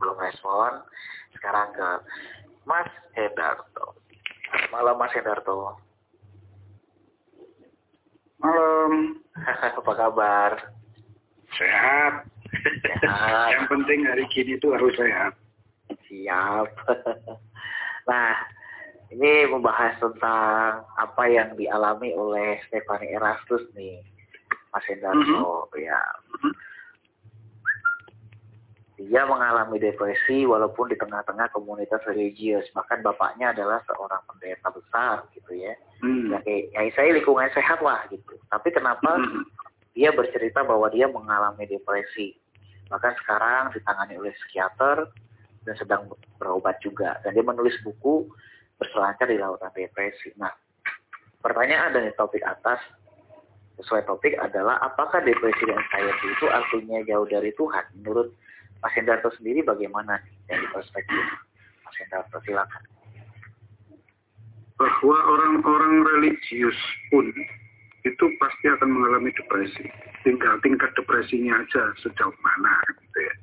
belum respon. Sekarang ke Mas Hendarto. Malam Mas Hendarto. Malam. Apa kabar? Sehat. Sehat. Yang penting hari gini itu harus sehat. Siap. nah, ini membahas tentang apa yang dialami oleh Stefani Erastus nih, Mas Hendarto. Mm -hmm. Ya. Mm -hmm. Dia mengalami depresi walaupun di tengah-tengah komunitas religius. Bahkan bapaknya adalah seorang pendeta besar gitu ya. Hmm. Ya, kayak, ya saya lingkungan sehat lah gitu. Tapi kenapa hmm. dia bercerita bahwa dia mengalami depresi. Bahkan sekarang ditangani oleh psikiater dan sedang berobat juga. Dan dia menulis buku berselancar di lautan depresi. Nah, pertanyaan dari topik atas sesuai topik adalah apakah depresi dan anxiety itu artinya jauh dari Tuhan menurut Mas Hendarto sendiri bagaimana dari perspektif Mas Hendarto silakan. Bahwa orang-orang religius pun itu pasti akan mengalami depresi. Tinggal tingkat depresinya aja sejauh mana gitu ya.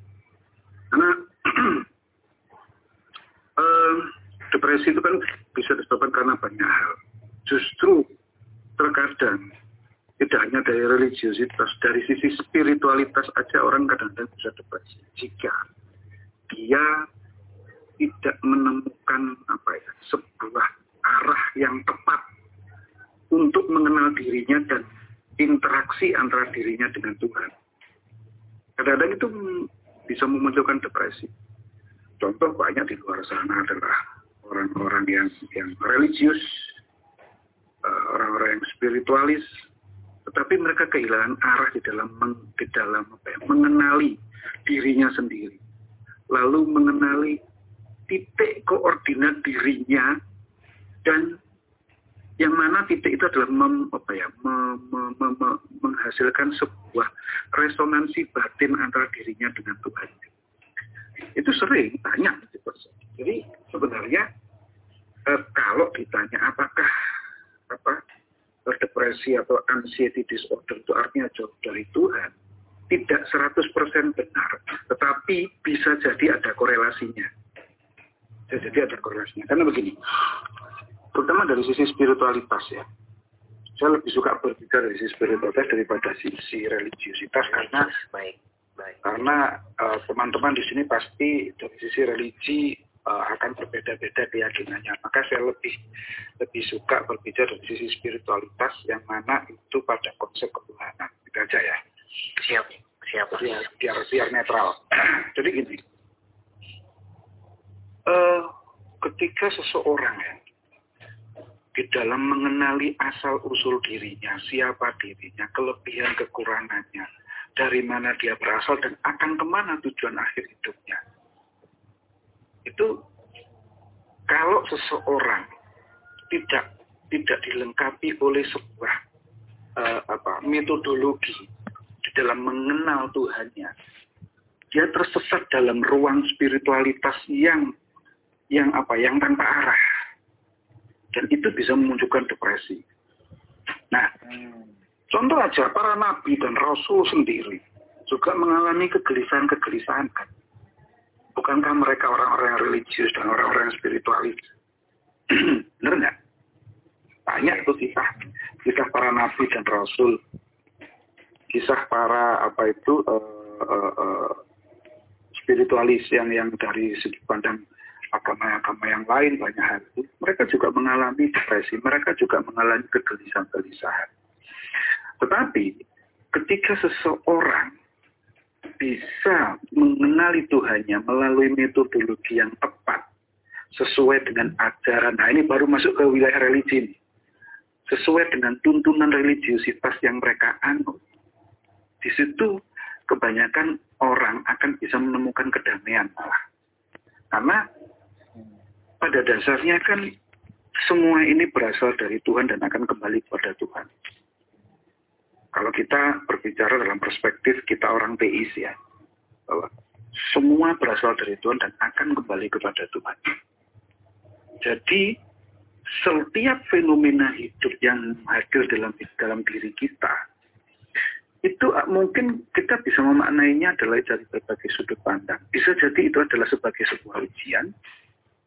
Karena depresi itu kan bisa disebabkan karena banyak hal. Justru terkadang tidak hanya dari religiositas, dari sisi spiritualitas aja orang kadang-kadang bisa depresi. Jika dia tidak menemukan apa ya sebuah arah yang tepat untuk mengenal dirinya dan interaksi antara dirinya dengan Tuhan. Kadang-kadang itu bisa memunculkan depresi. Contoh banyak di luar sana adalah orang-orang yang yang religius, eh, orang-orang yang spiritualis, tetapi mereka kehilangan arah di dalam di dalam apa ya, mengenali dirinya sendiri lalu mengenali titik koordinat dirinya dan yang mana titik itu adalah mem, apa ya, mem, mem, mem, menghasilkan sebuah resonansi batin antara dirinya dengan Tuhan. Itu sering banyak. Jadi sebenarnya eh, kalau ditanya apakah apa depresi atau anxiety disorder itu artinya jauh dari Tuhan, tidak 100% benar, tetapi bisa jadi ada korelasinya. Bisa jadi ada korelasinya. Karena begini, terutama dari sisi spiritualitas ya, saya lebih suka berbicara dari sisi spiritualitas daripada sisi religiusitas karena baik, baik. karena eh, teman-teman uh, di sini pasti dari sisi religi uh, akan berbeda-beda keyakinannya. Maka saya lebih lebih suka berbicara dari sisi spiritualitas yang mana itu pada konsep ketuhanan. Itu aja ya. Siap, siap. Biar biar, biar netral. Jadi gini, uh, ketika seseorang ya di dalam mengenali asal usul dirinya, siapa dirinya, kelebihan kekurangannya, dari mana dia berasal dan akan ke mana tujuan akhir hidupnya itu kalau seseorang tidak tidak dilengkapi oleh sebuah uh, apa metodologi di dalam mengenal Tuhannya, dia tersesat dalam ruang spiritualitas yang yang apa yang tanpa arah dan itu bisa memunculkan depresi. Nah, contoh aja para nabi dan rasul sendiri juga mengalami kegelisahan-kegelisahan bukankah mereka orang-orang yang religius dan orang-orang yang spiritualis? Benar nggak? Banyak tuh kisah, kisah para nabi dan rasul, kisah para apa itu uh, uh, uh, spiritualis yang yang dari sudut pandang agama-agama yang lain banyak hal itu, mereka juga mengalami depresi, mereka juga mengalami kegelisahan-kegelisahan. Tetapi ketika seseorang bisa mengenali Tuhannya melalui metodologi yang tepat sesuai dengan ajaran. Nah ini baru masuk ke wilayah religi ini. Sesuai dengan tuntunan religiusitas yang mereka anut. Di situ kebanyakan orang akan bisa menemukan kedamaian malah. Karena pada dasarnya kan semua ini berasal dari Tuhan dan akan kembali kepada Tuhan. Kalau kita berbicara dalam perspektif kita orang teis ya, bahwa semua berasal dari Tuhan dan akan kembali kepada Tuhan. Jadi setiap fenomena hidup yang hadir dalam dalam diri kita itu mungkin kita bisa memaknainya adalah dari berbagai sudut pandang. Bisa jadi itu adalah sebagai sebuah ujian,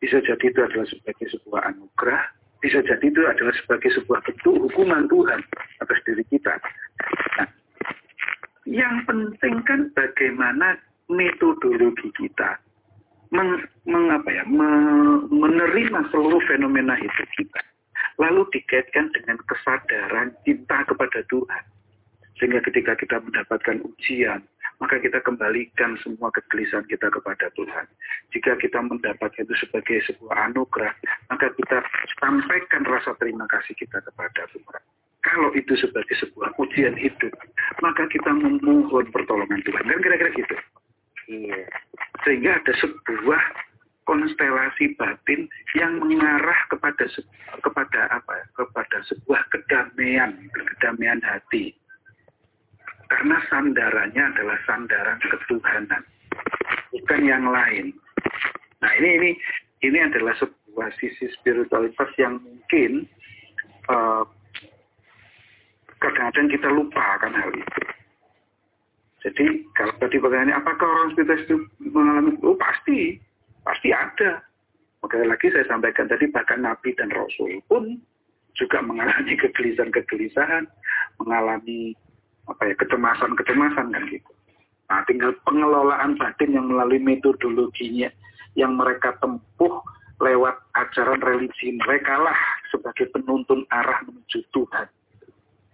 bisa jadi itu adalah sebagai sebuah anugerah, bisa jadi itu adalah sebagai sebuah bentuk hukuman Tuhan atas diri kita. Nah, yang penting kan bagaimana metodologi kita meng, meng apa ya, me, menerima seluruh fenomena hidup kita, lalu dikaitkan dengan kesadaran cinta kepada Tuhan. Sehingga ketika kita mendapatkan ujian, maka kita kembalikan semua kegelisahan kita kepada Tuhan. Jika kita mendapatkan itu sebagai sebuah anugerah, maka kita sampaikan rasa terima kasih kita kepada Tuhan. Kalau itu sebagai sebuah ujian hidup, maka kita memohon pertolongan Tuhan. Kan kira-kira gitu. Iya. Sehingga ada sebuah konstelasi batin yang mengarah kepada kepada apa? Ya, kepada sebuah kedamaian, kedamaian hati karena sandarannya adalah sandaran ketuhanan, bukan yang lain. Nah ini ini ini adalah sebuah sisi spiritualitas yang mungkin eh, kadang-kadang kita lupa akan hal itu. Jadi kalau tadi pertanyaannya apakah orang spiritualis itu mengalami oh pasti pasti ada. Oke lagi saya sampaikan tadi bahkan Nabi dan Rasul pun juga mengalami kegelisahan-kegelisahan, mengalami apa ya kecemasan-kecemasan kan gitu. Nah, tinggal pengelolaan batin yang melalui metodologinya yang mereka tempuh lewat ajaran religi mereka lah sebagai penuntun arah menuju Tuhan.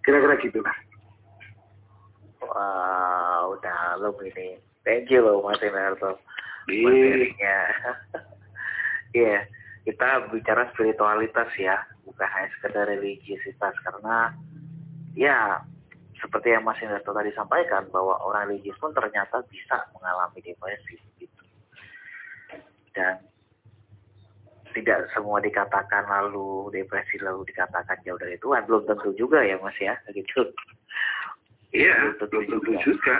Kira-kira gitu lah. Wow, udah lo ini. Thank you loh Mas Inarto. Materinya. Iya, yeah, kita bicara spiritualitas ya, bukan hanya sekedar religiositas karena ya seperti yang Mas Indarto tadi sampaikan bahwa orang religius pun ternyata bisa mengalami depresi gitu. Dan tidak semua dikatakan lalu depresi lalu dikatakan jauh dari Tuhan belum tentu juga ya Mas ya gitu. Iya, tentu, belum tentu juga. juga.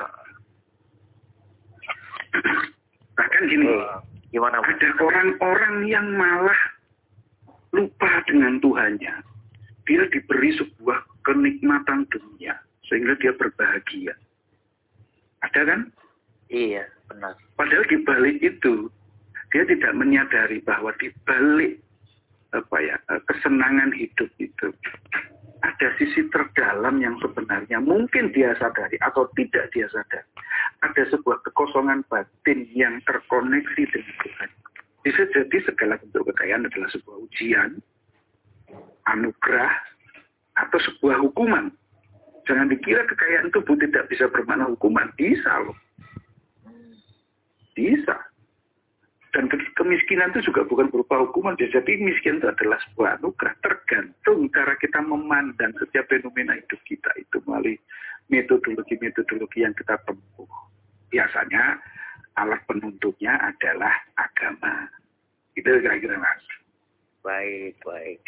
Bahkan gini, uh, gimana Mas? ada orang-orang yang malah lupa dengan Tuhannya. Dia diberi sebuah kenikmatan dunia sehingga dia berbahagia. Ada kan? Iya, benar. Padahal di balik itu dia tidak menyadari bahwa di balik apa ya eh, kesenangan hidup itu ada sisi terdalam yang sebenarnya mungkin dia sadari atau tidak dia sadari. Ada sebuah kekosongan batin yang terkoneksi dengan Tuhan. Bisa jadi segala bentuk kekayaan adalah sebuah ujian, anugerah, atau sebuah hukuman Jangan dikira kekayaan tubuh tidak bisa bermakna hukuman. Bisa loh. Bisa. Dan kemiskinan itu juga bukan berupa hukuman. Jadi miskin itu adalah sebuah anugerah. Tergantung cara kita memandang setiap fenomena hidup kita itu melalui metodologi-metodologi yang kita tempuh. Biasanya alat penuntutnya adalah agama. Itu kira-kira mas. Baik, baik.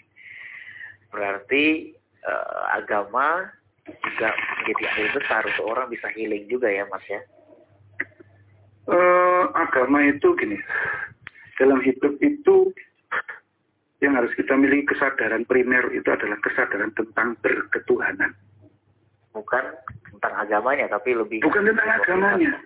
Berarti uh, agama juga menjadi air besar untuk orang bisa healing juga ya mas ya. Uh, agama itu gini dalam hidup itu yang harus kita miliki kesadaran primer itu adalah kesadaran tentang berketuhanan. Bukan tentang agamanya tapi lebih bukan tentang agamanya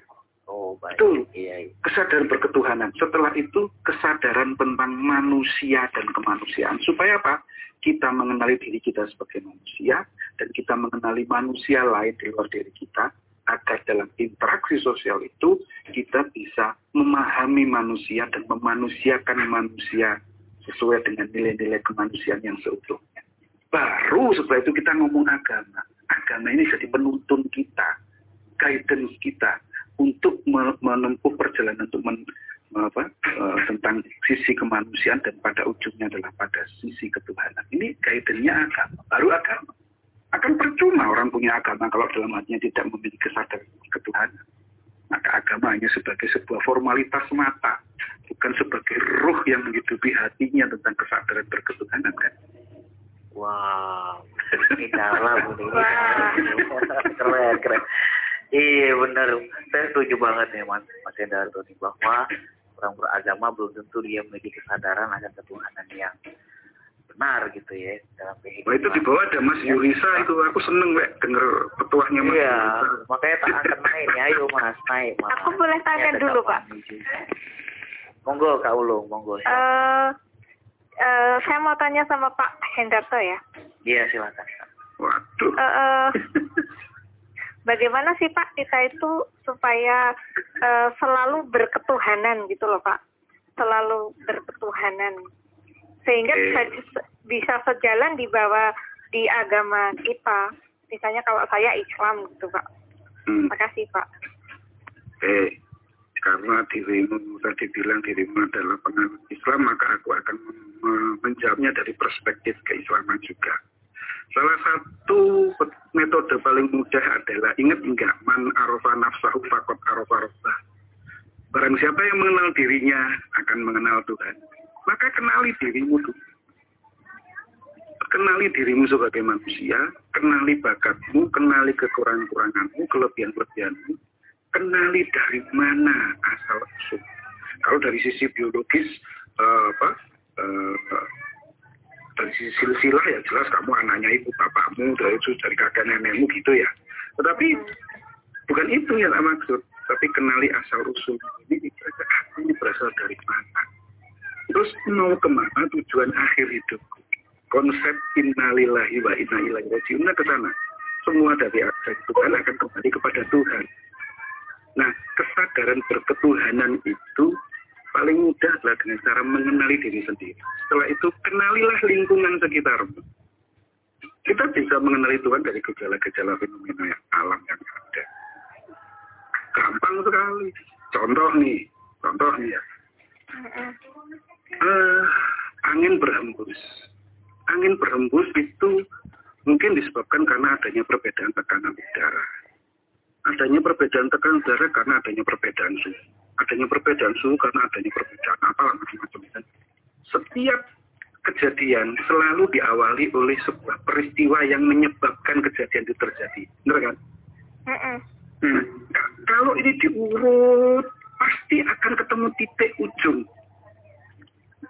Oh, baik. Betul. Iya, iya. Kesadaran berketuhanan. Setelah itu kesadaran tentang manusia dan kemanusiaan. Supaya apa? Kita mengenali diri kita sebagai manusia dan kita mengenali manusia lain di luar diri kita agar dalam interaksi sosial itu kita bisa memahami manusia dan memanusiakan manusia sesuai dengan nilai-nilai kemanusiaan yang seutuhnya. Baru setelah itu kita ngomong agama. Agama ini jadi penuntun kita, guidance kita untuk menempuh perjalanan untuk men, apa, uh, tentang sisi kemanusiaan dan pada ujungnya adalah pada sisi ketuhanan. Ini guidance-nya agama, baru agama akan percuma orang punya agama kalau dalam hatinya tidak memiliki kesadaran ketuhanan. Maka agama hanya sebagai sebuah formalitas semata, bukan sebagai ruh yang menghidupi hatinya tentang kesadaran berketuhanan kan. Wow, ini dalam ini. keren, keren. Iya benar, saya setuju banget nih Mas, Mas Endarto nih bahwa orang beragama belum tentu dia memiliki kesadaran akan ketuhanan yang benar gitu ya dalam kehidupan. Oh, itu di bawah ada Mas Yurisa itu aku seneng Wek denger petuahnya Mas Iya, Yurisa. makanya tak akan naik ya, ayo Mas, naik Mas. Aku boleh tanya ya, dulu Pak. Monggo Kak Ulung, monggo. Eh uh, uh, saya mau tanya sama Pak Hendarto ya. Iya, silakan. Waduh. Uh, uh, bagaimana sih Pak kita itu supaya uh, selalu berketuhanan gitu loh Pak, selalu berketuhanan sehingga bisa bisa sejalan di bawah di agama kita. Misalnya kalau saya Islam gitu Pak. Hmm. Makasih Pak. Eh, karena dirimu tadi bilang dirimu adalah penganut Islam, maka aku akan menjawabnya dari perspektif keislaman juga. Salah satu metode paling mudah adalah ingat enggak man arofa nafsahu fakot arofa robbah. Barang siapa yang mengenal dirinya akan mengenal Tuhan. Maka kenali dirimu dulu. Kenali dirimu sebagai manusia, kenali bakatmu, kenali kekurangan-kuranganmu, kelebihan-kelebihanmu, kenali dari mana asal usul. Kalau dari sisi biologis, uh, apa, uh, dari silsilah ya jelas kamu anaknya ibu bapakmu dari dari kakek nenekmu gitu ya. Tetapi bukan itu yang tak maksud tapi kenali asal usul. Ini ini berasal dari mana? Terus mau ke mana tujuan akhir hidup? Konsep innalillahi wa inna ilaihi rajiun. Ke sana. Semua dari, dari Tuhan akan kembali kepada Tuhan. Nah kesadaran berketuhanan itu paling mudah adalah dengan cara mengenali diri sendiri. Setelah itu, kenalilah lingkungan sekitarmu. Kita bisa mengenali Tuhan dari gejala-gejala fenomena yang alam yang ada. Gampang sekali. Contoh nih, contoh nih ya. Uh, angin berhembus. Angin berhembus itu mungkin disebabkan karena adanya perbedaan tekanan udara. Adanya perbedaan tekanan udara karena adanya perbedaan suhu adanya perbedaan suhu karena adanya perbedaan apa macam-macam kan. Setiap kejadian selalu diawali oleh sebuah peristiwa yang menyebabkan kejadian itu terjadi, benar kan? Hmm. Kalau ini diurut, pasti akan ketemu titik ujung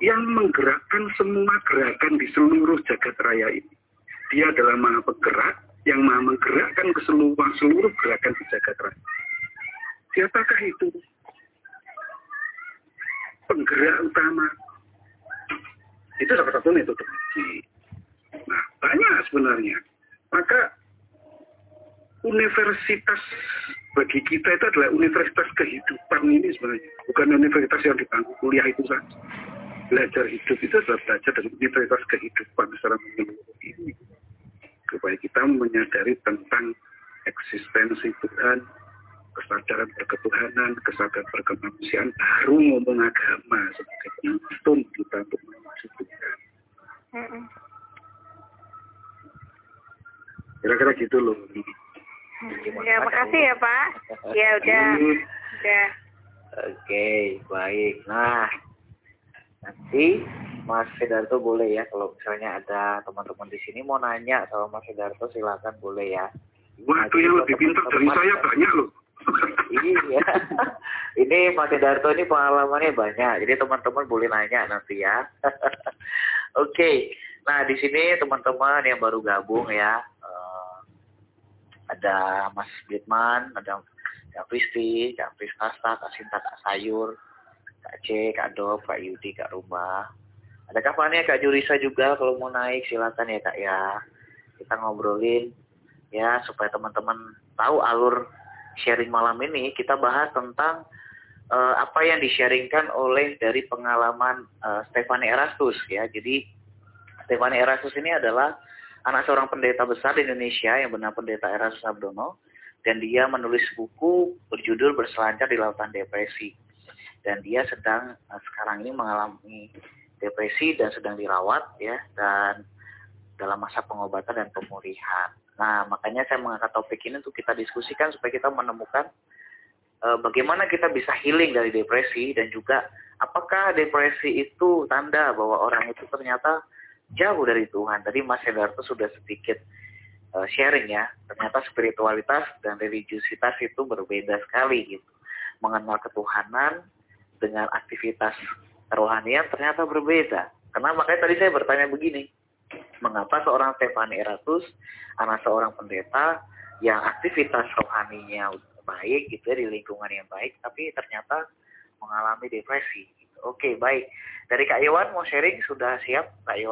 yang menggerakkan semua gerakan di seluruh jagat raya ini. Dia adalah maha penggerak yang maha menggerakkan ke seluruh, seluruh gerakan di jagat raya. Siapakah itu? Penggerak utama. Itu salah satu metode Nah, banyak sebenarnya. Maka universitas bagi kita itu adalah universitas kehidupan ini sebenarnya. Bukan universitas yang dibangun kuliah itu saja. Belajar hidup itu adalah belajar dari universitas kehidupan secara menyeluruh ini. Supaya kita menyadari tentang eksistensi Tuhan, kesadaran berketuhanan, kesadaran berkemanusiaan, baru ngomong agama sebagai penuntun kita untuk menuju Tuhan. Kira-kira gitu loh. Ya, makasih ya Pak. Ya udah. udah. Oke, baik. Nah, nanti Mas Sidarto boleh ya kalau misalnya ada teman-teman di sini mau nanya sama Mas Sidarto silakan boleh ya. Wah, itu yang lebih pintar dari saya banyak loh iya. Ini Mas Darto ini pengalamannya banyak, jadi teman-teman boleh nanya nanti ya. Oke, okay. nah di sini teman-teman yang baru gabung ya, uh, ada Mas Bitman, ada Kak Kristi, Kak Pristasta, Kak Sinta, Kak Sayur, Kak C, Kak Dop, Kak Yudi, Kak Rumah. Ada Kak Fania, Kak Jurisa juga kalau mau naik silakan ya Kak ya. Kita ngobrolin ya supaya teman-teman tahu alur sharing malam ini kita bahas tentang uh, apa yang di-sharingkan oleh dari pengalaman uh, Stefani Erastus ya. Jadi Stefani Erastus ini adalah anak seorang pendeta besar di Indonesia yang benar pendeta Erastus Abdono dan dia menulis buku berjudul Berselancar di Lautan Depresi. Dan dia sedang uh, sekarang ini mengalami depresi dan sedang dirawat ya dan dalam masa pengobatan dan pemulihan. Nah, makanya saya mengangkat topik ini untuk kita diskusikan supaya kita menemukan uh, bagaimana kita bisa healing dari depresi dan juga apakah depresi itu tanda bahwa orang itu ternyata jauh dari Tuhan. Tadi Mas Hendarto sudah sedikit uh, sharing ya, ternyata spiritualitas dan religiusitas itu berbeda sekali gitu. Mengenal ketuhanan dengan aktivitas kerohanian ternyata berbeda. Karena makanya tadi saya bertanya begini, mengapa seorang Stefani Eratus, anak seorang pendeta yang aktivitas rohaninya baik gitu ya di lingkungan yang baik, tapi ternyata mengalami depresi. Gitu. Oke baik, dari Kak Iwan mau sharing sudah siap Kak Iwan?